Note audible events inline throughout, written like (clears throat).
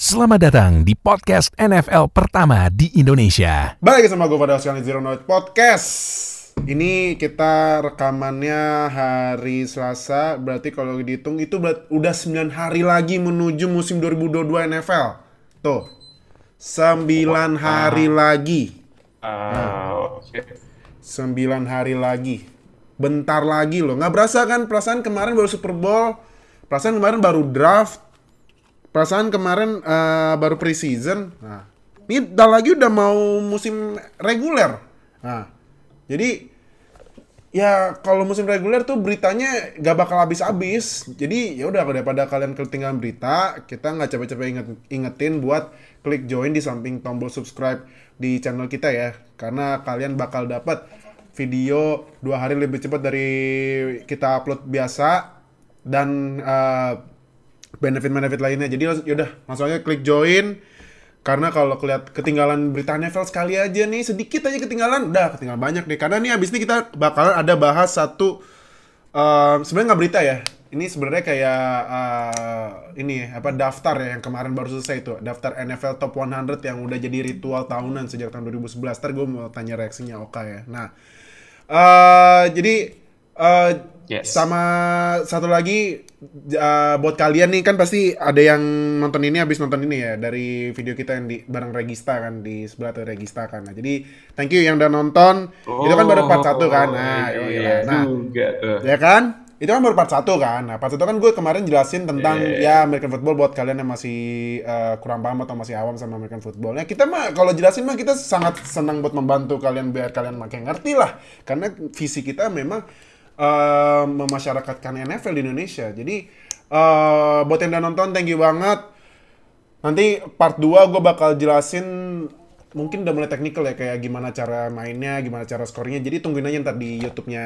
Selamat datang di podcast NFL pertama di Indonesia. Balik lagi sama gue pada sekali Zero Knowledge Podcast. Ini kita rekamannya hari Selasa, berarti kalau dihitung itu berat, udah 9 hari lagi menuju musim 2022 NFL. Tuh, 9 hari lagi. Ah, oke. 9 hari lagi. Bentar lagi loh. Nggak berasa kan perasaan kemarin baru Super Bowl, perasaan kemarin baru draft, perasaan kemarin eh, baru preseason. Nah, ini bentar lagi udah mau musim reguler. Nah, jadi ya kalau musim reguler tuh beritanya gak bakal habis-habis. Jadi ya udah daripada kalian ketinggalan berita, kita nggak capek-capek inget, ingetin buat klik join di samping tombol subscribe di channel kita ya, karena kalian bakal dapat video dua hari lebih cepat dari kita upload biasa dan eh, benefit-benefit lainnya. Jadi yaudah langsung aja klik join karena kalau keliat ketinggalan berita NFL sekali aja nih sedikit aja ketinggalan, udah ketinggalan banyak deh. Karena nih abis ini kita bakalan ada bahas satu eh, sebenarnya nggak berita ya. Ini sebenarnya kayak eh, ini apa daftar ya yang kemarin baru selesai itu daftar NFL Top 100 yang udah jadi ritual tahunan sejak tahun 2011. Ntar gue mau tanya reaksinya Oka ya. Nah, eh jadi eh Yes. sama satu lagi eh, buat kalian nih kan pasti ada yang nonton ini habis nonton ini ya dari video kita yang di bareng Regista kan di sebelah tuh Regista kan. Nah, jadi thank you yang udah nonton. itu kan baru part 1 kan. Nah, Oh, iya lah. nah juga tuh. ya kan? Itu kan baru part 1 kan. Nah, part 1 kan gue kemarin jelasin tentang Iya. ya American football buat kalian yang masih eh, kurang paham atau masih awam sama American football. Nah, kita mah kalau jelasin mah kita sangat senang buat membantu kalian biar kalian makin ngerti lah. Karena visi kita memang eh, memasyarakatkan NFL di Indonesia. Jadi eh, buat yang udah nonton thank you banget. Nanti part 2 gue bakal jelasin mungkin udah mulai teknikal ya kayak gimana cara mainnya, gimana cara skornya. Jadi tungguin aja ntar di YouTube-nya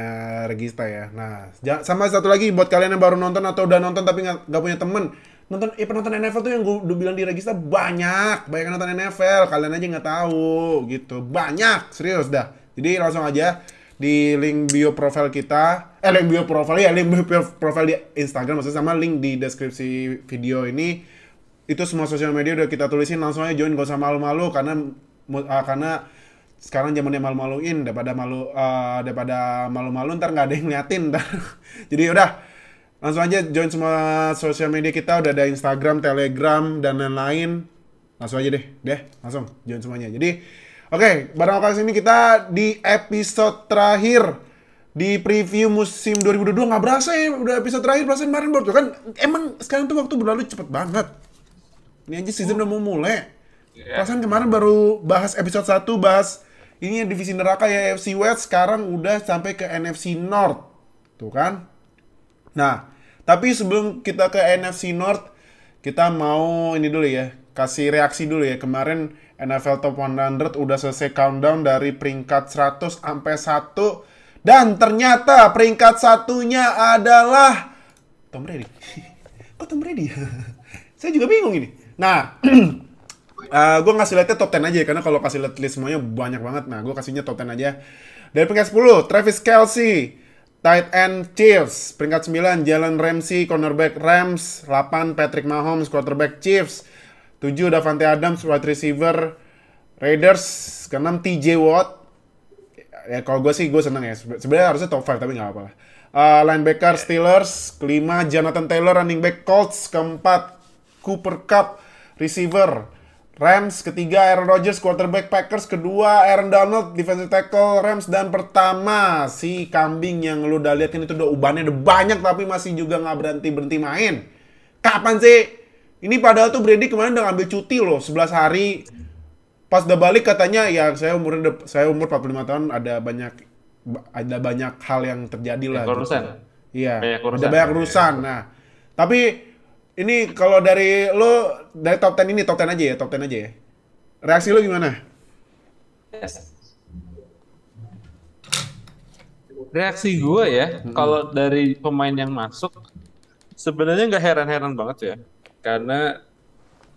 Regista ya. Nah, sama satu lagi buat kalian yang baru nonton atau udah nonton tapi nggak punya temen, nonton eh penonton NFL tuh yang gue udah bilang di Regista banyak, banyak nonton NFL, kalian aja nggak tahu gitu, banyak, serius dah. Jadi langsung aja di link bio profile kita, eh link bio profile ya, link bio profile di Instagram maksudnya sama link di deskripsi video ini. Itu semua sosial media udah kita tulisin langsung aja join gak usah malu-malu karena ah, karena sekarang zamannya malu-maluin daripada malu ah, daripada malu-malu ntar nggak ada yang ngeliatin ntar. (laughs) Jadi udah langsung aja join semua sosial media kita udah ada Instagram, Telegram dan lain-lain. Langsung aja deh deh langsung join semuanya. Jadi oke barang kali ini kita di episode terakhir di preview musim 2022 nggak berasa ya udah episode terakhir berasa kemarin baru kan emang sekarang tuh waktu berlalu cepet banget ini aja season udah mau mulai. Iya. Perasaan kemarin baru bahas episode 1, bahas ini yang divisi neraka ya FC West, sekarang udah sampai ke NFC North. Tuh kan? Nah, tapi sebelum kita ke NFC North, kita mau ini dulu ya, kasih reaksi dulu ya. Kemarin NFL Top 100 udah selesai countdown dari peringkat 100 sampai 1 dan ternyata peringkat satunya adalah Tom Brady. (laughs) Kok Tom Brady? (laughs) Saya juga bingung ini. Nah, (clears throat) gue ngasih lihatnya top 10 aja ya, karena kalau kasih lihat list semuanya banyak banget. Nah, gue kasihnya top 10 aja. Dari peringkat 10, Travis Kelsey, tight end Chiefs. Peringkat 9, Jalen Ramsey, cornerback Rams. 8, Patrick Mahomes, quarterback Chiefs. 7, Davante Adams, wide receiver Raiders. Ke-6, TJ Watt. Ya, kalau gue sih gue seneng ya. Sebe- Sebenarnya harusnya top 5, tapi nggak apa lah. Uh, linebacker Steelers. Kelima, Jonathan Taylor, running back Colts. Keempat, Cooper Cup, receiver. Rams, ketiga Aaron Rodgers, quarterback Packers, kedua Aaron Donald, defensive tackle Rams, dan pertama si kambing yang lu udah lihat kan itu udah ubannya udah banyak tapi masih juga nggak berhenti berhenti main. Kapan sih? Ini padahal tuh Brady kemarin udah ngambil cuti loh, 11 hari. Pas udah balik katanya ya saya umur saya umur 45 tahun ada banyak ada banyak hal yang terjadi lah. Banyak urusan. Iya. Banyak urusan. Ada banyak urusan. Nah, tapi ini kalau dari lo dari top 10 ini top 10 aja ya, top 10 aja ya. Reaksi lo gimana? Yes. Reaksi gue ya, kalau dari pemain yang masuk, sebenarnya nggak heran-heran banget ya. Karena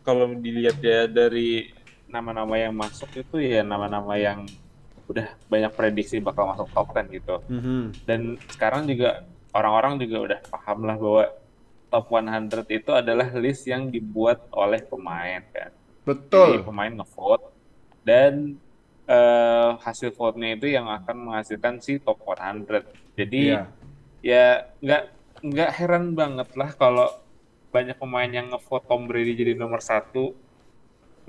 kalau dilihat ya dari nama-nama yang masuk itu ya nama-nama yang udah banyak prediksi bakal masuk top 10 gitu. Mhm. Dan sekarang juga orang-orang juga udah paham lah bahwa top 100 itu adalah list yang dibuat oleh pemain kan. Jadi Betul. pemain ngevote dan eh, hasil vote-nya itu yang akan menghasilkan si top 100. Jadi Iya. ya nggak nggak heran banget lah kalau banyak pemain yang ngevote Tom Brady jadi nomor satu.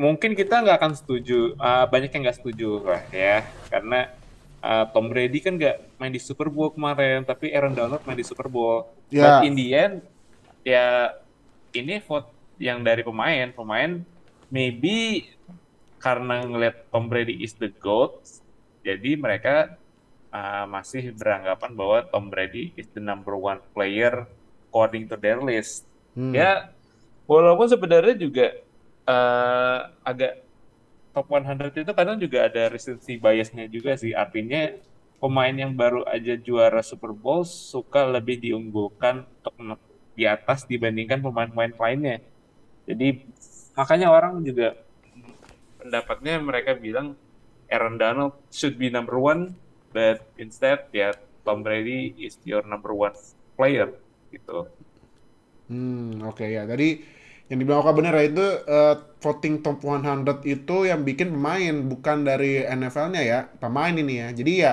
Mungkin kita nggak akan setuju, eh, banyak yang nggak setuju lah ya, karena eh, Tom Brady kan nggak main di Super Bowl kemarin, tapi Aaron Donald main di Super Bowl. Ya. But in the end, ya ini vote yang dari pemain, pemain maybe karena ngelihat Tom Brady is the GOAT, jadi mereka uh, masih beranggapan bahwa Tom Brady is the number one player according to their list. Hmm. Ya, walaupun sebenarnya juga uh, agak top 100 itu kadang juga ada recency biasnya juga sih. Artinya pemain yang baru aja juara Super Bowl suka lebih diunggulkan untuk di atas dibandingkan pemain-pemain lainnya. Jadi makanya orang juga pendapatnya mereka bilang Aaron Donald should be number one, but instead ya Tom Brady is your number one player gitu. Hmm, oke ya. Tadi yang dibilang Oka bener ya itu eh, voting top 100 itu yang bikin pemain bukan dari NFL-nya ya, pemain ini ya. Jadi ya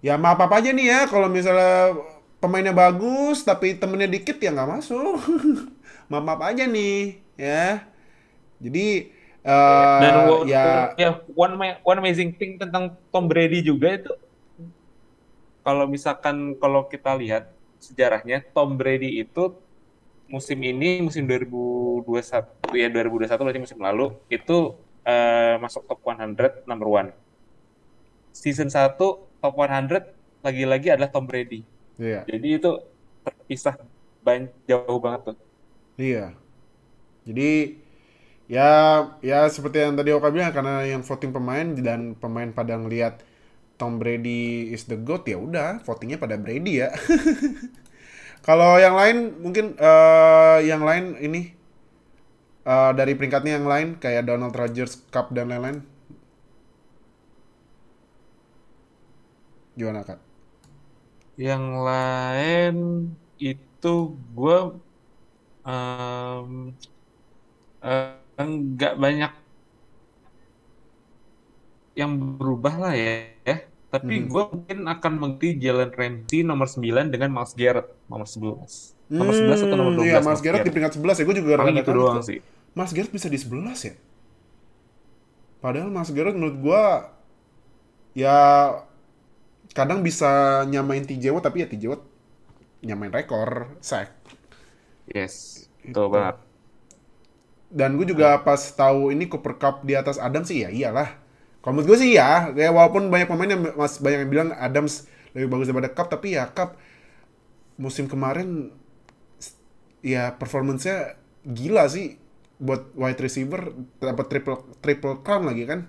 ya maaf apa aja nih ya kalau misalnya pemainnya bagus tapi temennya dikit ya nggak masuk. (laughs) maaf maaf aja nih ya. Jadi eh Dan ya ya one one amazing thing tentang Tom Brady juga itu kalau misalkan kalau kita lihat sejarahnya Tom Brady itu musim ini musim 2021 ya 2021 berarti musim lalu itu eh, masuk top 100 number one. Season 1 top 100 lagi-lagi adalah Tom Brady. iya. Jadi itu terpisah ban- jauh banget tuh. Iya. Jadi ya ya seperti yang tadi Oka bilang karena yang voting pemain dan pemain pada ngelihat Tom Brady is the GOAT ya udah votingnya pada Brady ya. (laughs) Kalau yang lain mungkin eh, yang lain ini eh, dari peringkatnya yang lain kayak Donald Rodgers Cup dan lain-lain. Gimana Kak? Yang lain itu gue nggak banyak yang berubah lah ya. Tapi Mhm. gue mungkin akan mengganti Jalen Ramsey nomor 9 dengan Miles Garrett nomor 11. Nomor 11 atau nomor Hmm, 12? Iya, Mas Garrett di peringkat 11 ya. Gue juga Paling gitu kaget doang sih. Mas Garrett bisa di 11 ya? Padahal Mas Garrett menurut gua ya kadang bisa nyamain TJ Watt tapi ya TJ Watt nyamain rekor sack. Yes, betul banget. Dan gue juga pas tahu ini Cooper Cup di atas Adams sih ya iyalah. Kalau menurut gue sih ya, ya walaupun banyak pemain yang mas banyak yang bilang Adams lebih bagus daripada Cup tapi ya Cup musim kemarin ya performance-nya gila sih buat wide receiver dapat triple triple crown lagi kan.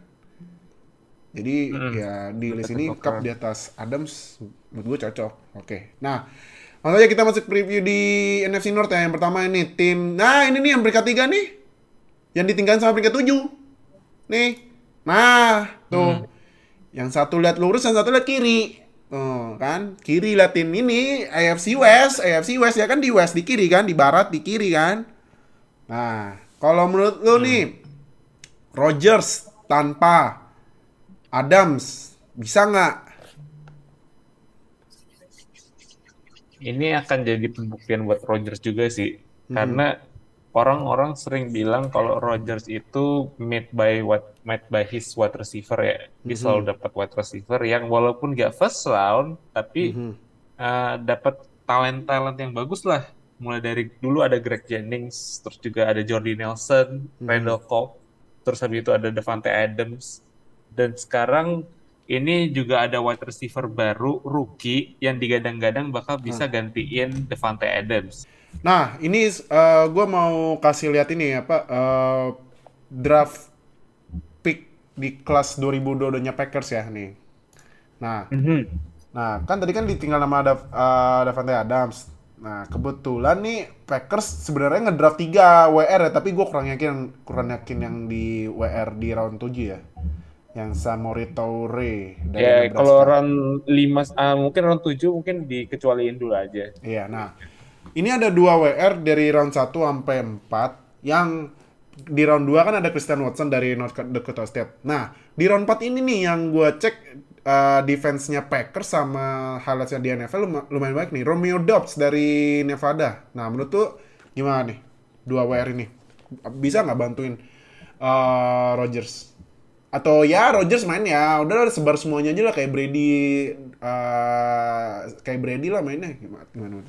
Jadi Mm, ya di list ini Cup di atas Adams menurut gue cocok. Oke. Nah, langsung aja kita masuk preview di NFC North ya. Yang pertama ini tim Nah, ini nih yang peringkat 3 nih. Yang ditinggalkan sama peringkat 7. Nih. Nah, tuh. Yang satu lihat lurus, yang satu lihat kiri. Oh, kan? Kiri liatin ini AFC West, AFC West ya kan di West di kiri kan, di barat di kiri kan. Nah, kalau menurut lu nih Rodgers tanpa Adams bisa nggak? Ini akan jadi pembuktian buat Rodgers juga sih. Karena orang-orang sering bilang kalau Rodgers itu made by what made by his wide receiver ya. Dia selalu dapat wide receiver yang walaupun gak first round, tapi Mhm. uh, dapat talent-talent yang bagus lah. Mulai dari dulu ada Greg Jennings, terus juga ada Jordy Nelson, Randall Cobb, terus habis itu ada Devante Adams, dan sekarang ini juga ada wide receiver baru rookie yang digadang-gadang bakal bisa gantiin Devante Adams. Nah, ini gue mau kasih lihat ini apa eh, draft di kelas 2022-nya Packers ya nih. Nah, Nah, kan tadi kan ditinggal nama ada uh, Davante Adams. Nah, kebetulan nih Packers sebenarnya ngedraft 3 WR ya, tapi gue kurang yakin kurang yakin yang di WR di round 7 ya. Yang Samori Toure dari Ya Nebraska. kalau round 5 ah, mungkin round 7 mungkin dikecualiin dulu aja. Iya, nah. ini ada dua WR dari round 1 sampai 4 yang di round 2 kan ada Christian Watson dari North Dakota State. Nah, di round 4 ini nih yang gue cek uh, defense-nya Packers sama highlights-nya di NFL lum- lumayan baik nih. Romeo Dobbs dari Nevada. Nah, menurut tuh gimana nih? Dua WR ini. Bisa nggak bantuin uh, Rodgers? Atau ya Rodgers main ya, udah sebar semuanya aja lah kayak Brady uh, kayak Brady lah mainnya gimana gimana?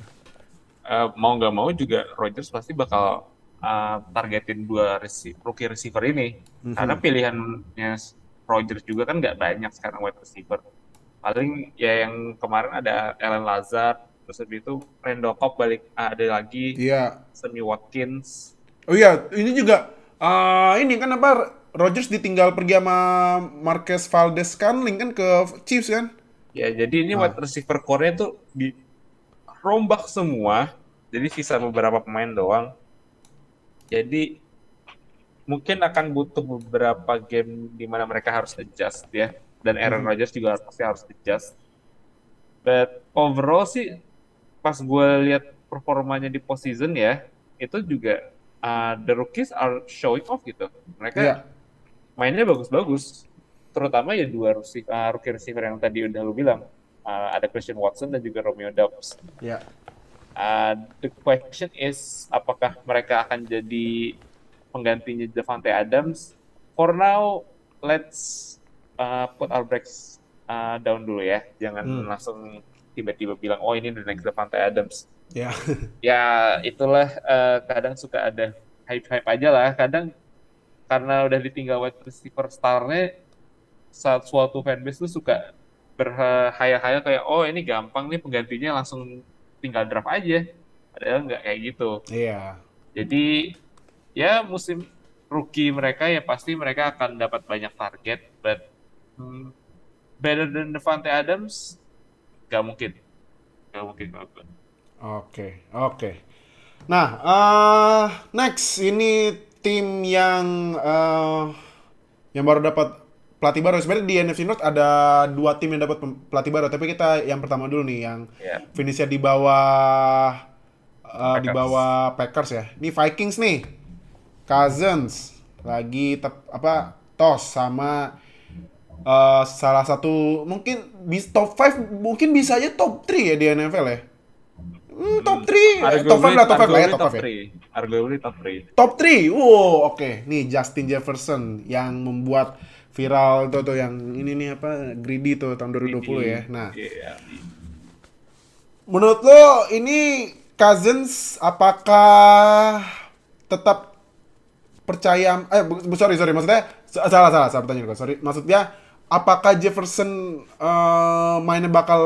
Uh, mau nggak mau juga Rodgers pasti bakal uh, targetin dua resi rookie receiver ini Mhm. karena pilihannya Rodgers juga kan nggak banyak sekarang wide receiver paling ya yang kemarin ada Allen Lazard terus habis itu Cobb balik ada lagi Iya. Sammy Watkins Oh iya, ini juga uh, ini kan apa Rodgers ditinggal pergi sama Marquez Valdez Scantling kan ke Chiefs kan? ya jadi ini Ah. wide receiver core-nya tuh di rombak semua jadi sisa beberapa pemain doang jadi mungkin akan butuh beberapa game di mana mereka harus adjust ya. Dan Aaron Rodgers juga pasti harus adjust. But overall sih pas gue lihat performanya di postseason ya itu juga uh, the rookies are showing off gitu. Mereka Iya. mainnya bagus-bagus. Terutama ya dua rookie, uh, rookie receiver yang tadi udah lu bilang. Uh, ada Christian Watson dan juga Romeo Dobbs Iya. Uh, the question is apakah mereka akan jadi penggantinya Devante Adams? For now, let's uh, put our breaks uh, down dulu ya. Jangan Hmm. langsung tiba-tiba bilang oh ini the next Devante Adams. Ya. (laughs) Ya itulah uh, kadang suka ada hype-hype aja lah. Kadang karena udah ditinggal wide receiver starnya saat suatu fanbase tuh suka berhayal-hayal kayak oh ini gampang nih penggantinya langsung tinggal draft aja. Padahal nggak kayak gitu. Iya. Jadi ya musim rookie mereka ya pasti mereka akan dapat banyak target, but hmm, better than Devante Adams nggak mungkin, nggak mungkin mungkin. Oke, oke. Nah, eh next ini tim yang eh yang baru dapat pelatih baru. Sebenarnya di NFC North ada dua tim yang dapat pelatih baru, tapi kita yang pertama dulu nih yang Ya. finishnya di bawah di Packers. bawah Packers ya. Ini Vikings nih. Cousins lagi tep, apa tos sama eh, salah satu mungkin bis top 5 mungkin bisa aja top 3 ya di NFL ya. Hmm, top 3. Eh, top 5 lah, top 5 lah ya, top 5 ya. three. Arguably top 3. Top 3. Wow, oke. Nih Justin Jefferson yang membuat viral tuh tuh yang ini nih apa greedy tuh tahun 2020 ya. Nah, Iya. menurut lo ini Cousins apakah tetap percaya eh bu- bu- sorry sorry maksudnya sa- salah salah salah pertanyaan gue sorry maksudnya apakah Jefferson eh, mainnya bakal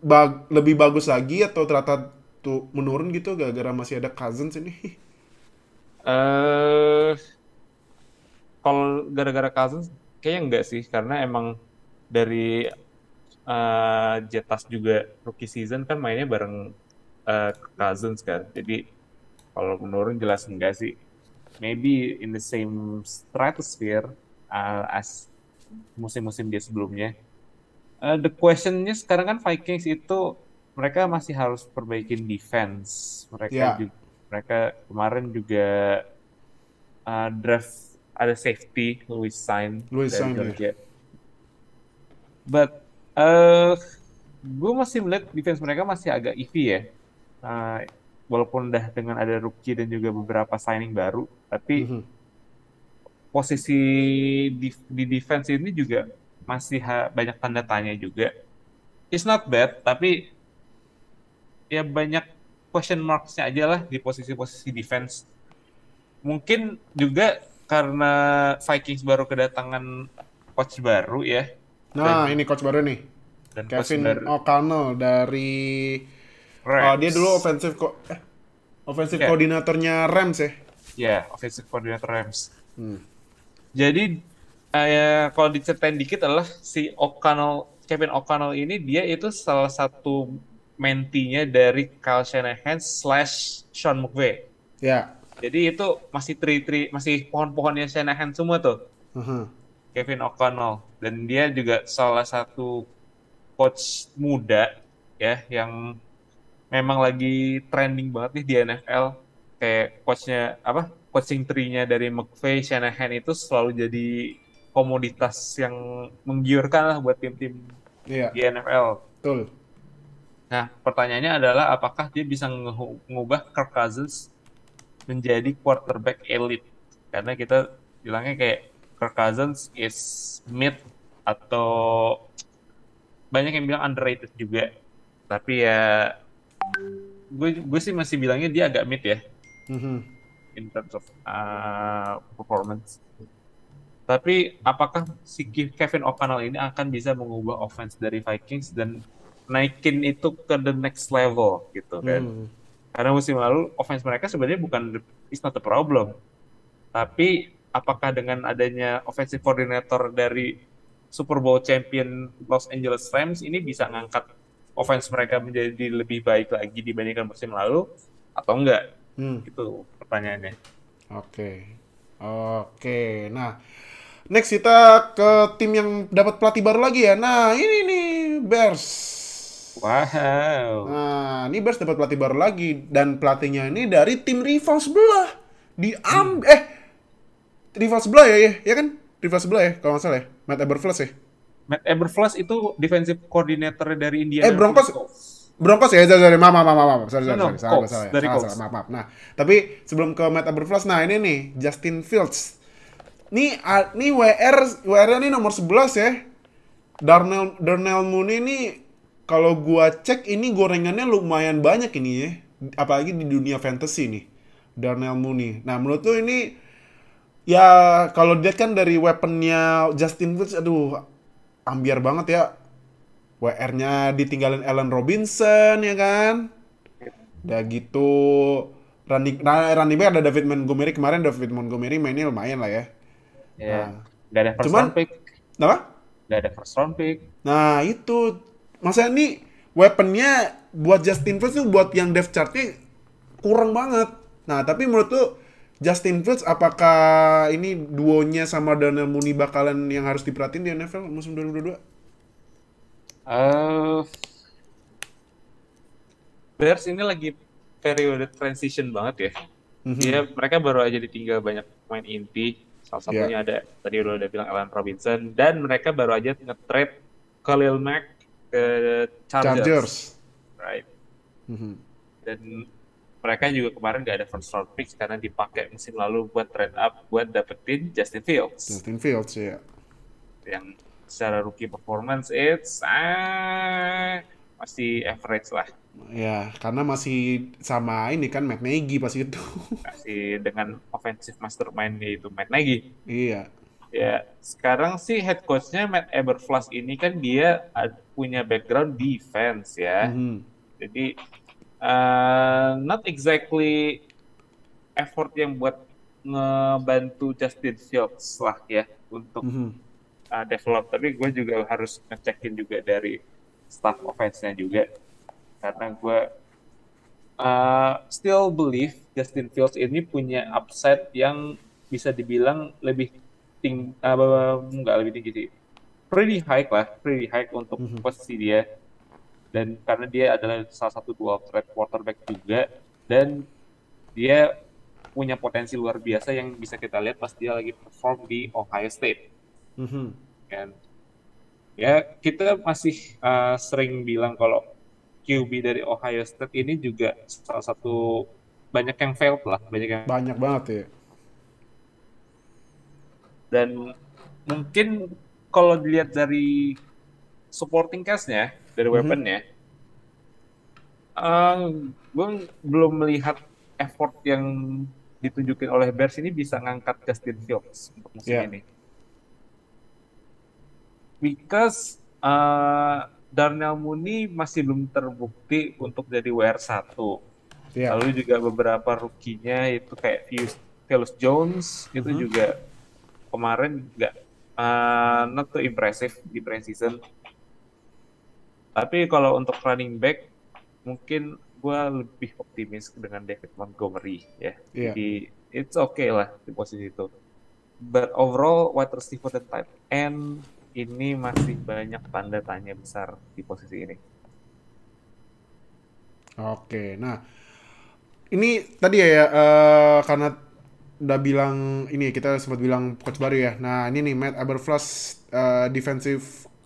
bag- lebih bagus lagi atau ternyata tuh menurun gitu gara-gara masih ada Cousins ini (laughs) Eh, kalau gara-gara Cousins kayaknya enggak sih karena emang dari eh, Jetas juga rookie season kan mainnya bareng eh, Cousins kan. Jadi kalau menurun jelas enggak sih. Maybe in the same stratosphere uh, as musim-musim dia sebelumnya. Eh, the questionnya sekarang kan Vikings itu mereka masih harus perbaikin defense. Mereka Ya. juga mereka kemarin juga uh, draft ada safety Louis Sain Louis dari Sain, ya. Georgia. But uh, gue masih melihat defense mereka masih agak iffy ya. Uh, walaupun udah dengan ada rookie dan juga beberapa signing baru, tapi Mhm. posisi di, di defense ini juga masih ha- banyak tanda tanya juga. It's not bad, tapi ya banyak question marks-nya aja lah di posisi-posisi defense. Mungkin juga karena Vikings baru kedatangan coach baru ya. nah ini coach baru nih Dan Kevin baru O'Connell dari Rams. oh, dia dulu offensive co eh, offensive Ya. koordinatornya Rams ya Ya, offensive coordinator Rams. Hmm. Jadi eh, kalau diceritain dikit adalah si O'Connell, Kevin O'Connell ini dia itu salah satu mentinya dari Kyle Shanahan slash Sean McVay. ya Jadi itu masih tri-tri, masih pohon-pohonnya Shanahan semua tuh, Mhm. Kevin O'Connell. Dan dia juga salah satu coach muda ya yang memang lagi trending banget nih di NFL. Kayak coachnya apa? Coaching tree-nya dari McVay, Shanahan itu selalu jadi komoditas yang menggiurkan lah buat tim-tim Iya, di NFL. betul. Nah, pertanyaannya adalah apakah dia bisa mengubah Kirk Cousins menjadi quarterback elite? Karena kita bilangnya kayak Kirk Cousins is mid atau banyak yang bilang underrated juga. Tapi ya gue gue sih masih bilangnya dia agak mid ya Mhm. in terms of uh, performance. Tapi apakah si Ke- Kevin O'Connell ini akan bisa mengubah offense dari Vikings dan naikin itu ke the next level gitu kan? Hmm. Karena musim lalu offense mereka sebenarnya bukan it's not a problem. Tapi apakah dengan adanya offensive coordinator dari Super Bowl champion Los Angeles Rams ini bisa ngangkat offense mereka menjadi lebih baik lagi dibandingkan musim lalu atau enggak? Hmm. Itu pertanyaannya. Oke. Oke. Nah, next kita ke tim yang dapat pelatih baru lagi ya. Nah, ini nih Bears. Wow. Nah, ini Bears dapat pelatih baru lagi dan pelatihnya ini dari tim rival sebelah. Di am eh rival sebelah ya, ya, ya kan? Rival sebelah ya, kalau nggak salah ya. Matt Eberflus ya. Matt Eberflus itu defensive coordinator dari Indiana. Eh, Broncos- Broncos ya, sorry, sorry, maaf, maaf, maaf, maaf, sorry, sorry, No, no, sorry, salah, salah, dari salah, salah, maaf, maaf. Nah, tapi sebelum ke Matt Eberflus, nah ini nih, Justin Fields. Nih, ah, nih WR, WR-nya nih nomor 11 ya. Darnell, Darnell Mooney ini, kalau gua cek ini gorengannya lumayan banyak ini ya. Apalagi di dunia fantasy nih. Darnell Mooney. Nah, menurut lu ini, ya kalau dilihat kan dari weaponnya Justin Fields, aduh, ambiar banget ya. WR-nya ditinggalin Allen Robinson ya kan. Udah gitu running running back ada David Montgomery kemarin David Montgomery mainnya lumayan lah ya. Ya. Nah. Gak ada first Cuman- round pick. Kenapa? Gak ada first round pick. Nah itu masa ini weaponnya buat Justin Fields tuh buat yang depth chartnya kurang banget. Nah tapi menurut lu Justin Fields apakah ini duonya sama Daniel Mooney bakalan yang harus diperhatiin di NFL musim 2022? Eh, Bears ini lagi periode transition banget ya. Mhm. Dia mereka baru aja ditinggal banyak pemain inti. Salah satunya ada tadi udah udah bilang Allen Robinson dan mereka baru aja nge-trade Khalil Mack ke Chargers. Chargers. Right. Mhm. Dan mereka juga kemarin gak ada first round picks karena dipakai musim lalu buat trade up buat dapetin Justin Fields Justin Fields ya. yang secara rookie performance it's ah, masih average lah Ya, karena masih sama ini kan Matt Nagy pas itu. (laughs) masih dengan offensive mastermind yaitu Matt Nagy iya. ya sekarang sih head coachnya Matt Eberflus ini kan dia ad- punya background defense ya Mhm. jadi uh, not exactly effort yang buat ngebantu Justin Fields lah ya untuk Mhm. uh, develop tapi gue juga harus ngecekin juga dari staff offense-nya juga karena gue uh, still believe Justin Fields ini punya upside yang bisa dibilang lebih tinggi nggak lebih tinggi sih pretty high lah pretty high untuk Mhm. posisi dia dan karena dia adalah salah satu dual threat quarterback juga dan dia punya potensi luar biasa yang bisa kita lihat pas dia lagi perform di Ohio State Mhm. kan ya kita masih uh, sering bilang kalau QB dari Ohio State ini juga salah satu banyak yang failed lah banyak yang Banyak banget ya. dan mungkin kalau dilihat dari supporting cast-nya dari Mhm. weaponnya eh, gue belum melihat effort yang ditunjukin oleh Bears ini bisa ngangkat Justin Fields untuk musim Yeah. ini because eh, Darnell Mooney masih belum terbukti untuk jadi WR1 Iya. Lalu juga beberapa rukinya itu kayak Pius- Philus Jones itu Mhm. juga kemarin nggak uh, not too impressive di preseason. Tapi kalau untuk running back mungkin gue lebih optimis dengan David Montgomery ya. Iya. Jadi it's okay lah di posisi itu. But overall wide receiver dan tight end ini masih banyak tanda tanya besar di posisi ini. Oke, nah ini tadi ya, ya eh, karena udah bilang ini kita sempat bilang coach baru ya. Nah ini nih Matt Eberflus eh, defensive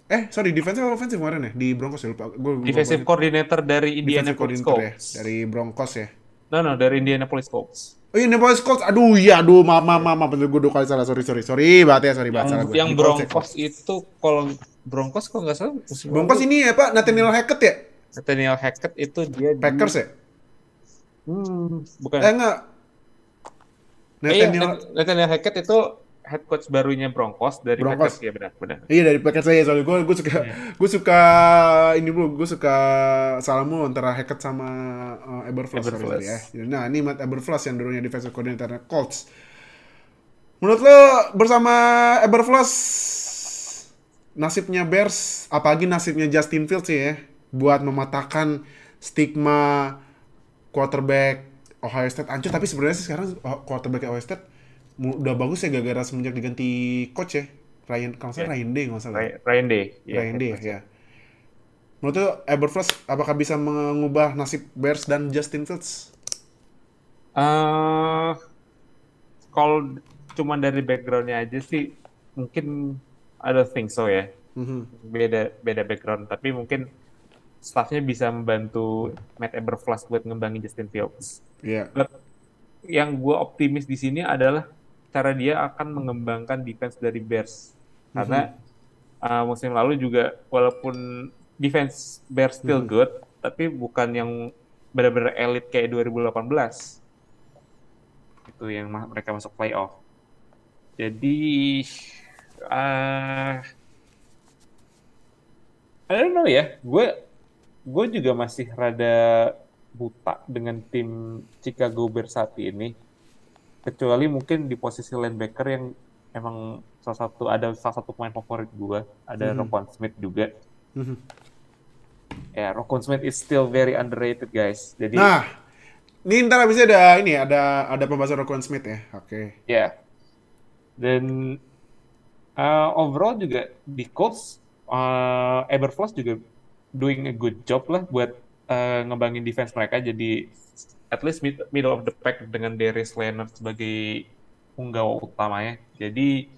eh sorry defensive atau offensive kemarin ya di Broncos ya lupa. Gua Defensive coordinator dari Indianapolis coordinator ya Colts. dari Broncos ya. No, no, dari Indianapolis Colts. Oh iya Indianapolis Colts, aduh iya, aduh maaf maaf maaf, gue dua kali salah, sorry sorry sorry, banget ya sorry banget salah Yang, gue. yang Di Colts ya, Broncos itu kalau Broncos kok nggak salah Broncos ini ya Pak, Nathaniel Hackett ya? Nathaniel Hackett itu dia di- Packers ya? Hmm, bukan. Eh enggak. Eh, iya, Nathaniel, Nathaniel Hackett itu head coach barunya Broncos dari Broncos. Packers ya benar benar. Iya dari paket saya soalnya gue gue suka gue suka ini bro gue suka salah mulu antara Hackett sama uh, sorry ya. Nah ini Matt Eberflus yang dulunya defensive coordinator Colts. Menurut lo bersama Eberflus nasibnya Bears apalagi nasibnya Justin Fields sih ya buat mematahkan stigma quarterback Ohio State hancur tapi sebenarnya sih sekarang oh, quarterback Ohio State udah bagus ya gara-gara semenjak diganti coach ya Ryan kalau nggak salah Ya. Ryan Day nggak salah Ryan, Ryan Day. ya, Ryan Day coach. ya menurut Eberflus apakah bisa mengubah nasib Bears dan Justin Fields Eh, kalau cuma dari backgroundnya aja sih mungkin I don't think so ya. Mhm. Beda beda background tapi mungkin staffnya bisa membantu Matt Eberflus buat ngembangin Justin Fields. But yang gue optimis di sini adalah cara dia akan mengembangkan defense dari Bears. Karena uh, musim lalu juga walaupun defense Bears still good tapi bukan yang benar-benar elit kayak 2018 itu yang ma- mereka masuk playoff. Jadi uh, I don't know ya. Gue gue juga masih rada buta dengan tim Chicago Bears saat ini. Kecuali mungkin di posisi linebacker yang emang salah satu ada salah satu pemain favorit gue, ada Mhm. Roquan Smith juga. Mhm. Ya, Roquan Smith is still very underrated guys. Jadi nah ini ntar abisnya ada ini ada ada pembahasan Roquan Smith ya oke ya. Dan uh, overall juga di Colts uh, juga doing a good job lah buat uh, ngebangin defense mereka jadi at least mid- middle of the pack dengan Darius Leonard sebagai punggawa utamanya. Jadi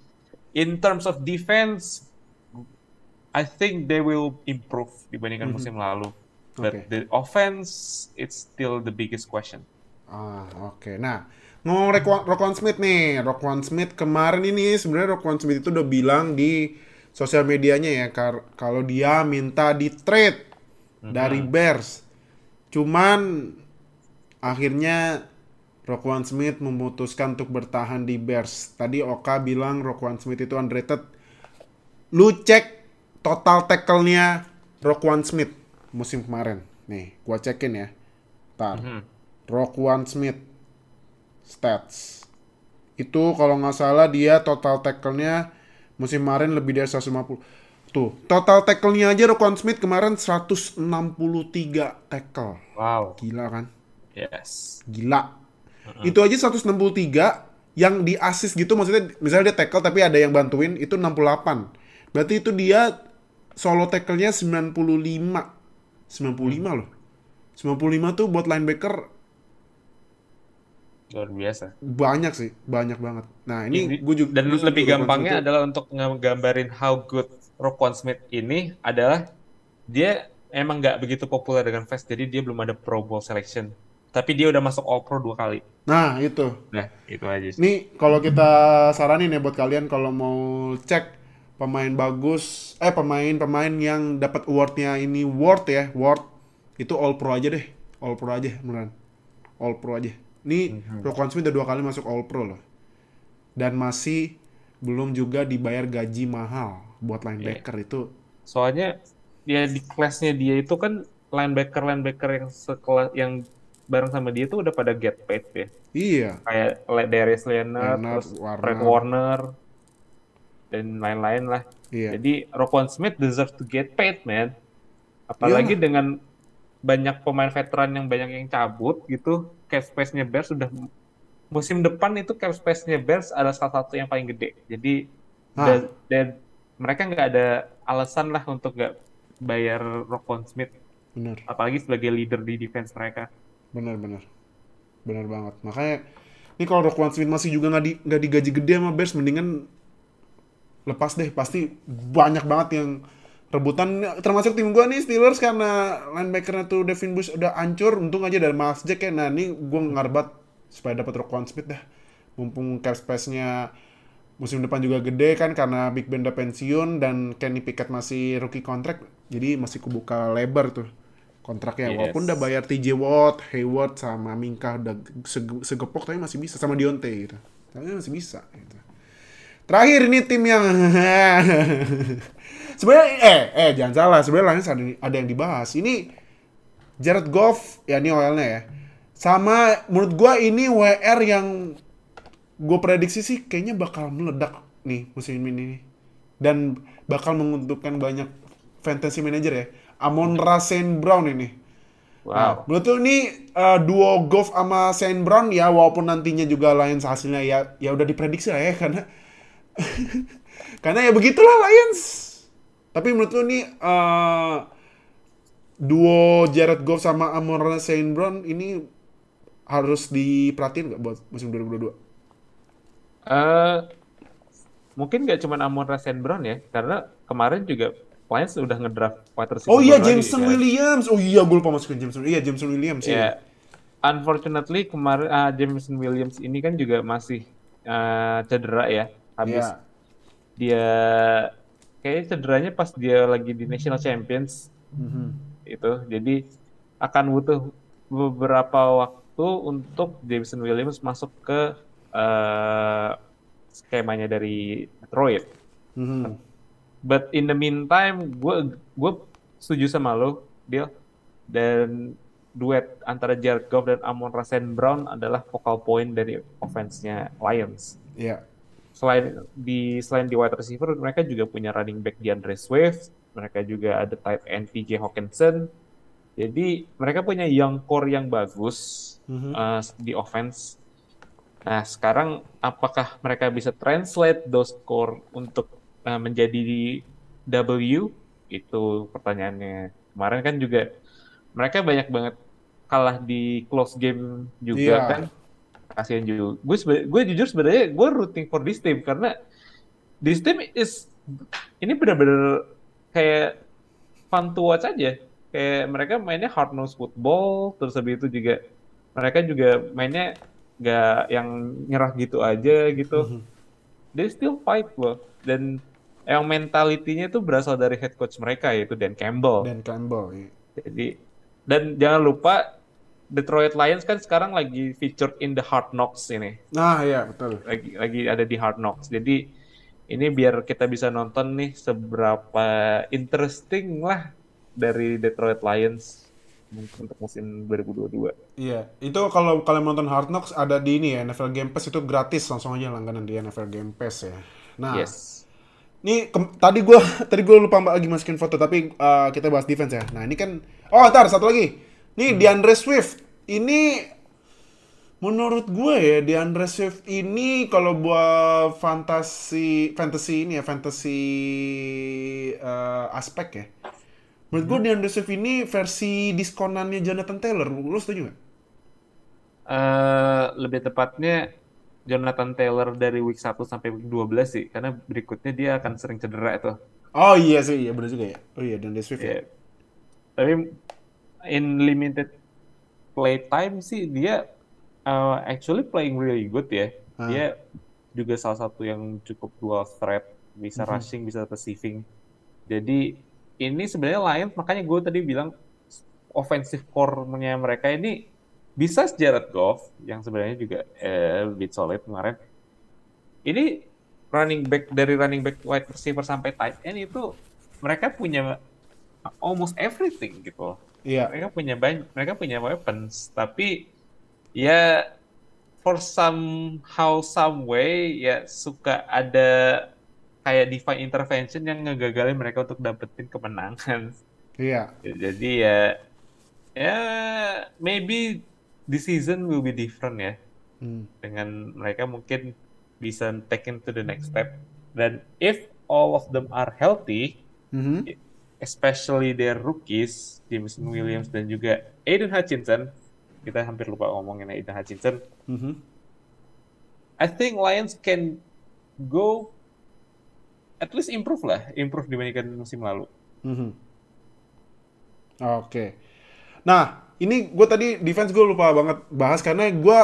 in terms of defense I think they will improve dibandingkan musim lalu. But Oke. the offense it's still the biggest question. Ah, oke. Nah, ngomong Roquan Smith nih. Roquan Smith kemarin ini sebenarnya Roquan Smith itu udah bilang di sosial medianya ya kalau dia minta di trade dari Bears. Cuman akhirnya Roquan Smith memutuskan untuk bertahan di Bears. Tadi Oka bilang Roquan Smith itu underrated. Lu cek total tackle-nya Roquan Smith musim kemarin. Nih, gua cekin ya. Ntar. Hmm. Roquan Smith stats itu kalau nggak salah dia total tackle-nya musim kemarin lebih dari 150 tuh total tackle-nya aja Roquan Smith kemarin 163 tackle. Wow. gila kan? Yes. gila. Itu aja 163 yang di assist gitu maksudnya misalnya dia tackle tapi ada yang bantuin itu 68 berarti itu dia solo tackle-nya 95 95 loh. 95 tuh buat linebacker Luar biasa. banyak sih banyak banget. Nah ini Ini- gue juga Dan lebih gampangnya adalah untuk ngegambarin how good Roquan Smith ini adalah dia emang nggak begitu populer dengan fans, jadi dia belum ada Pro Bowl selection. Tapi dia udah masuk All Pro dua kali. nah itu Nah, itu aja sih. Nih kalau kita saranin ya buat kalian kalau mau cek pemain bagus, eh pemain-pemain yang dapat awardnya ini award ya, award itu all pro aja deh, all pro aja beneran, all pro aja. Nih Roquan Smith udah dua kali masuk all pro loh, dan masih belum juga dibayar gaji mahal buat linebacker itu. Soalnya dia di kelasnya dia itu kan linebacker-linebacker yang sekelas yang bareng sama dia tuh udah pada get paid ya. Iya, Kayak Darius Leonard, Leonard, terus Warner. Fred Warner, dan lain-lain lah. iya. Jadi Roquan Smith deserve to get paid, man. Apalagi Iyalah. dengan banyak pemain veteran yang banyak yang cabut gitu, cap space-nya Bears sudah musim depan itu cap space-nya Bears ada salah satu yang paling gede. Jadi dan, dan mereka nggak ada alasan lah untuk nggak bayar Roquan Smith Bener, apalagi sebagai leader di defense mereka. bener, bener. Bener banget. Makanya, ini kalau Roquan Smith masih juga nggak di, digaji gede sama Bears, mendingan lepas deh. Pasti banyak banget yang rebutan. Termasuk tim gua nih Steelers karena linebackernya tuh Devin Bush udah hancur. Untung aja dari Miles Jack ya. Nah ini gua ngarbat supaya dapat Roquan Smith dah. Mumpung cap space-nya musim depan juga gede kan karena Big Ben udah pensiun dan Kenny Pickett masih rookie contract. Jadi masih kebuka lebar tuh kontraknya. Yes. Walaupun udah bayar TJ Watt, Hayward sama Minka udah sege- segepok tapi masih bisa sama Dionte gitu. Tapi masih bisa gitu. Terakhir ini tim yang (laughs) sebenarnya eh eh jangan salah sebenarnya ada ada yang dibahas. Ini Jared Goff ya ini OL-nya ya. Sama menurut gua ini WR yang gue prediksi sih kayaknya bakal meledak nih musim ini nih. dan bakal menguntungkan banyak fantasy manager ya. Amon Ra Saint Brown ini. Nah, Wow. menurut lu ini uh, duo Goff sama Saint Brown ya walaupun nantinya juga Lions hasilnya ya ya udah diprediksi lah ya (laughs) karena karena ya begitulah Lions. Tapi menurut lu nih uh, duo Jared Goff sama Amon Ra Saint Brown ini harus diperhatiin nggak buat musim 2022? Eh, mungkin nggak cuma Amon Ra Saint Brown ya, karena kemarin juga Lions udah ngedraft receiver Oh iya baru lagi, Jameson kan. Williams. Oh iya gue lupa masukin Jameson. Iya Jameson Williams Ya, ya. unfortunately kemarin ah, Jameson Williams ini kan juga masih eh, cedera ya, habis Iya. dia kayaknya cederanya pas dia lagi di National Champions Mhm. itu, jadi akan butuh beberapa waktu untuk Jameson Williams masuk ke eh, skemanya dari Detroit. Mhm. But in the meantime, gue gue setuju sama lo, Bill. Dan duet antara Jared Goff dan Amon Ra Saint Brown adalah focal point dari offense-nya Lions. Iya. Selain di selain di wide receiver, mereka juga punya running back DeAndre Swift, mereka juga ada tight end PJ Hawkinson. Jadi mereka punya young core yang bagus Mhm. uh, di offense. Nah, sekarang apakah mereka bisa translate those core untuk uh, menjadi W? Itu pertanyaannya. Kemarin kan juga mereka banyak banget kalah di close game juga Iya. kan. Kasihan juga. Gue gue jujur sebenarnya gue rooting for this team karena this team is ini benar-benar kayak fun to watch aja. Kayak mereka mainnya hard nose football, terus habis itu juga mereka juga mainnya nggak yang nyerah gitu aja gitu. They still fight loh. Dan yang mentalitinya itu berasal dari head coach mereka yaitu Dan Campbell. Dan Campbell. iya. Jadi dan jangan lupa Detroit Lions kan sekarang lagi featured in the Hard Knocks ini. Nah, iya betul. Lagi lagi ada di Hard Knocks. Jadi ini biar kita bisa nonton nih seberapa interesting lah dari Detroit Lions untuk musim 2022. Iya, itu kalau kalian nonton Hard Knocks ada di ini ya NFL Game Pass itu gratis langsung aja langganan di NFL Game Pass ya. Nah, Yes. Ini tadi gue (laughs) tadi gue lupa mbak lagi masukin foto tapi uh, kita bahas defense ya. Nah ini kan oh ntar satu lagi. Nih DeAndre Swift ini menurut gue ya DeAndre Swift ini kalau buat fantasi fantasy ini ya fantasy uh, aspek ya. Menurut gue DeAndre Swift ini versi diskonannya Jonathan Taylor. Lu setuju nggak? Eh, lebih tepatnya Jonathan Taylor dari week 1 sampai week 12 sih, karena berikutnya dia akan sering cedera itu. Oh iya sih, iya benar juga ya. Oh iya DeAndre Swift ya. Ya. Tapi in limited play time sih dia uh, actually playing really good ya. Dia juga salah satu yang cukup dual threat, bisa rushing, bisa receiving. Jadi ini sebenarnya Lions makanya gue tadi bilang offensive core-nya mereka ini bisa Jared Goff yang sebenarnya juga eh, bit solid kemarin. Ini running back dari running back wide receiver sampai tight end itu mereka punya almost everything gitu. Iya. Mereka punya banyak, mereka punya weapons, tapi ya for somehow some way ya suka ada kayak divine intervention yang ngegagalin mereka untuk dapetin kemenangan. Iya. Jadi ya ya maybe the season will be different ya Hmm. dengan mereka mungkin bisa take into the next step dan if all of them are healthy Mhm. especially their rookies, Jameson Williams dan juga Aiden Hutchinson. Kita hampir lupa ngomongin Aiden Hutchinson. Mhm. I think Lions can go at least improve lah, improve dibandingkan musim lalu. Mhm. Oke. Nah, ini gue tadi defense gue lupa banget bahas karena gue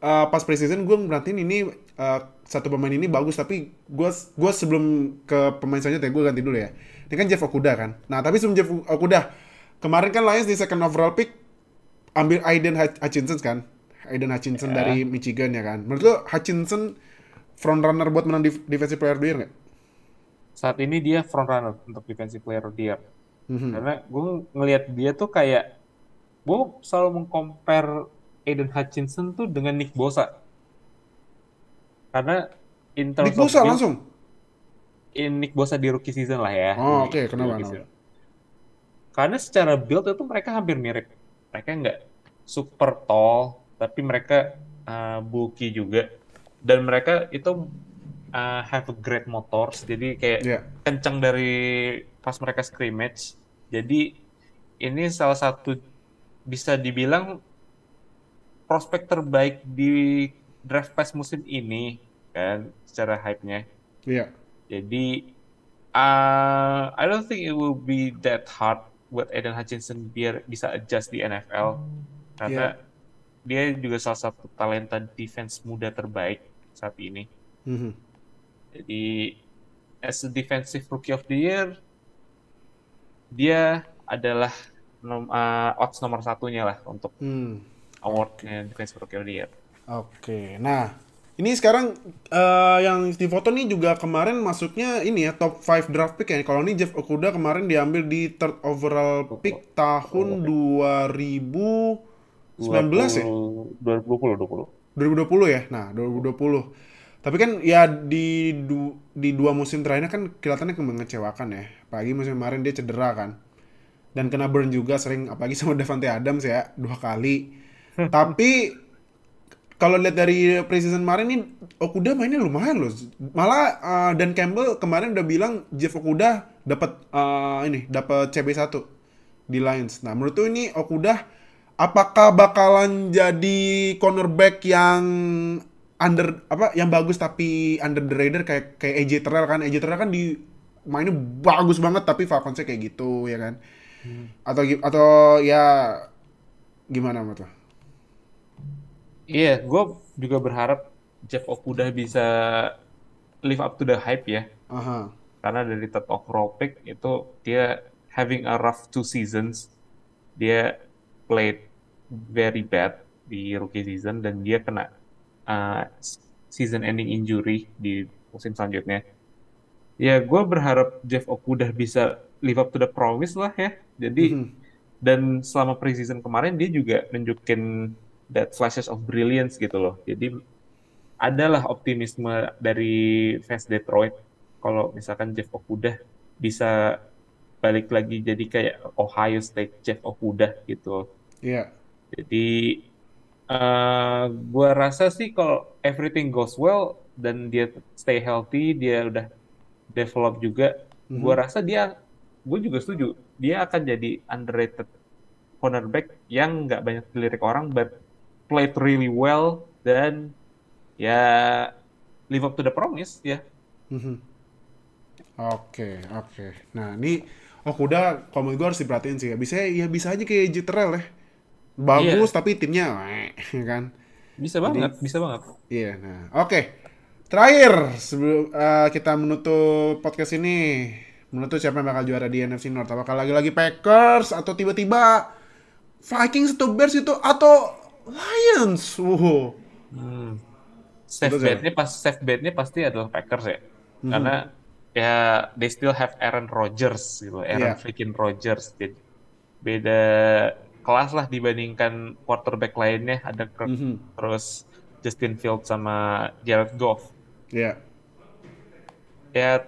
uh, pas preseason gue merhatiin ini uh, satu pemain ini bagus tapi gue gue sebelum ke pemain selanjutnya gue ganti dulu ya. Ini kan Jeff Okuda kan. Nah tapi sebelum Jeff Okuda kemarin kan Lions di second overall pick ambil Aiden Hutch- Hutchinson kan. Aiden Hutchinson Ya. dari Michigan ya kan. Menurut lo Hutchinson front runner buat menang def- defensive player of the year nggak? Saat ini dia front runner untuk defensive player year. Mhm. Karena gue ngelihat dia tuh kayak gue selalu mengcompare Aiden Hutchinson tuh dengan Nick Bosa. Karena in terms Nick of Bosa build, langsung. in Nick Bosa di rookie season lah ya. Oh, oke. di Kenapa, kenapa? Karena secara build itu mereka hampir mirip. Mereka nggak super tall, tapi mereka uh, bulky juga. Dan mereka itu uh, have a great motors, jadi kayak Iya. kencang dari pas mereka scrimmage. Jadi ini salah satu bisa dibilang prospek terbaik di draft pass musim ini kan secara hype-nya. Iya. Jadi uh, I don't think it will be that hard buat Aiden Hutchinson biar bisa adjust di NFL karena dia juga salah satu talenta defense muda terbaik saat ini. Mhm. Jadi as a defensive rookie of the year dia adalah nom, uh, odds nomor satunya lah untuk Hmm. awardnya defensive rookie of the year. Oke, nah ini sekarang eh, yang di foto nih juga kemarin masuknya ini ya top 5 draft pick ya. Kalau ini Jeff Okuda kemarin diambil di third overall pick tahun 2019 ya, 2020 20. 2020 ya. Nah 2020. Tapi kan ya di du- di dua musim terakhirnya kan kelihatannya mengecewakan ya. Apalagi musim kemarin dia cedera kan. Dan kena burn juga sering apalagi sama (laughs) Devante Adams ya dua kali. (laughs) Tapi kalau lihat dari preseason kemarin nih Okuda mainnya lumayan loh. Malah uh, Dan Campbell kemarin udah bilang Jeff Okuda dapat uh, ini dapat CB1 di Lions. Nah, menurut tuh ini Okuda apakah bakalan jadi cornerback yang under apa yang bagus tapi under the radar kayak kayak AJ Terrell kan AJ Terrell kan di mainnya bagus banget tapi Falconsnya kayak gitu ya kan atau gi- atau ya gimana lo? Iya, gue juga berharap Jeff Okudah bisa live up to the hype ya. Aha. Karena dari third overall pick itu dia having a rough two seasons. Dia played very bad di rookie season dan dia kena uh, season ending injury di musim selanjutnya. Ya, gue berharap Jeff Okudah bisa live up to the promise lah ya. Jadi Mhm. dan selama preseason kemarin dia juga nunjukin that flashes of brilliance gitu loh. Jadi adalah optimisme dari fans Detroit kalau misalkan Jeff Okudah bisa balik lagi jadi kayak Ohio State Jeff Okudah gitu. Iya. Jadi eh gua rasa sih kalau everything goes well dan dia stay healthy, dia udah develop juga, gua rasa dia, gue juga setuju, dia akan jadi underrated cornerback yang nggak banyak dilirik orang, but played really well dan ya live up to the promise ya. Mhm. Oke, oke. Nah, ini Okuda kalau menurut gue harus diperhatiin sih. ya. Bisa ya bisa aja kayak Jitrel ya. Bagus tapi timnya ya (laughs) kan. Bisa banget, bisa banget. Iya, nah. Oke. Terakhir sebelum eh, kita menutup podcast ini, menutup siapa yang bakal juara di NFC North? Apakah lagi-lagi Packers atau tiba-tiba Vikings atau Bears itu atau Lions? Wow. Safe Betul, bet-nya pas safe bet-nya pasti adalah Packers ya. Karena ya they still have Aaron Rodgers gitu, Aaron Iya. freaking Rodgers. Jadi beda kelas lah dibandingkan quarterback lainnya ada Kirk, Mhm. terus Justin Fields sama Jared Goff. Iya. Ya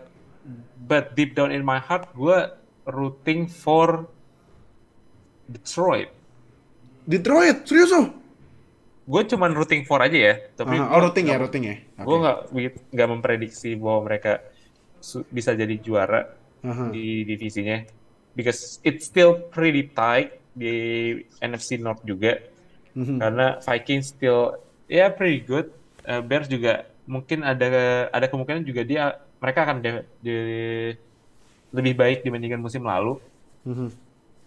but deep down in my heart gue rooting for Detroit. Detroit, serius oh? Gue cuman rooting for aja ya, tapi gua oh, routing ya, routing ya. gue nggak nggak memprediksi bahwa mereka bisa jadi juara Aha. di divisinya because it's still pretty tight di NFC North juga. Mhm. Karena Vikings still ya pretty good. Uh, Bears juga mungkin ada ada kemungkinan juga dia mereka akan de- de- lebih baik dibandingkan musim lalu. Mhm.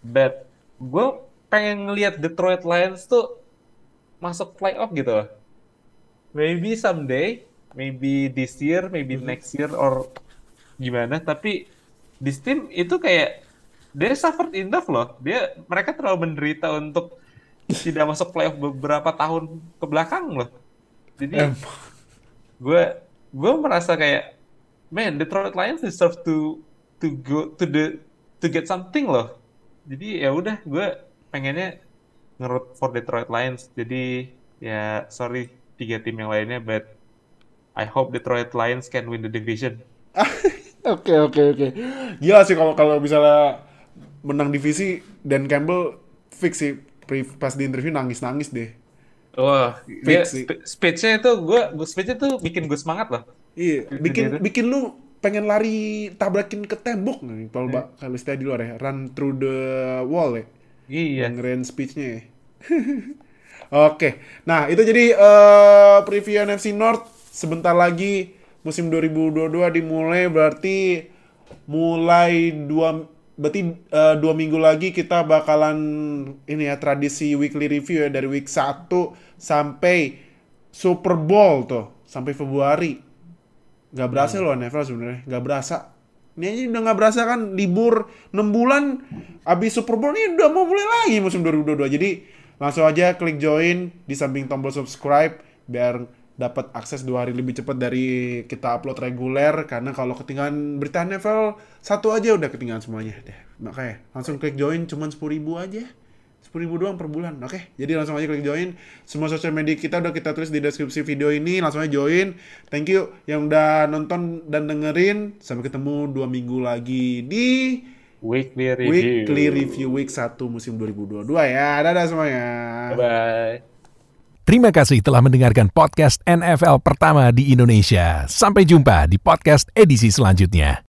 But gue pengen ngelihat Detroit Lions tuh masuk playoff gitu loh. Maybe someday, maybe this year, maybe next year or gimana. Tapi this team itu kayak dia suffered enough loh. Dia mereka terlalu menderita untuk tidak masuk playoff beberapa tahun ke belakang loh. Jadi gue gue merasa kayak man Detroit Lions deserve to to go to the to get something loh. Jadi ya udah gue pengennya ngerut for Detroit Lions. Jadi ya sorry tiga tim yang lainnya but I hope Detroit Lions can win the division. (laughs) Oke oke oke. Gila sih kalau kalau misalnya menang divisi Dan Campbell fix sih pas di interview nangis nangis deh. Wah, dia Fix sih. spe- speech-nya itu gue gue speech-nya tuh bikin gue semangat loh. Iya, bikin bikin lu pengen lari tabrakin ke tembok nih kalau ba- kalau di luar ya, run through the wall ya. Iya. Dengerin speech-nya ya. (laughs) Oke, nah itu jadi eh, preview NFC North. Sebentar lagi musim 2022 dimulai berarti mulai dua berarti eh, dua minggu lagi kita bakalan ini ya tradisi weekly review ya dari week 1 sampai Super Bowl tuh sampai Februari. Gak berasa loh NFL sebenarnya, gak berasa. Ini aja udah gak berasa kan libur 6 bulan abis Super Bowl ini udah mau mulai lagi musim 2022. Jadi langsung aja klik join di samping tombol subscribe biar dapat akses dua hari lebih cepat dari kita upload reguler karena kalau ketinggalan berita NFL satu aja udah ketinggalan semuanya deh. Makanya langsung klik join cuman 10.000 aja. 10 ribu doang per bulan, oke? Jadi langsung aja klik join. Semua sosial media kita udah kita tulis di deskripsi video ini. Langsung aja join. Thank you yang udah nonton dan dengerin. Sampai ketemu dua minggu lagi di Weekly review. weekly review week 1 musim 2022 ya. Dadah semuanya. Bye. Terima kasih telah mendengarkan podcast NFL pertama di Indonesia. Sampai jumpa di podcast edisi selanjutnya.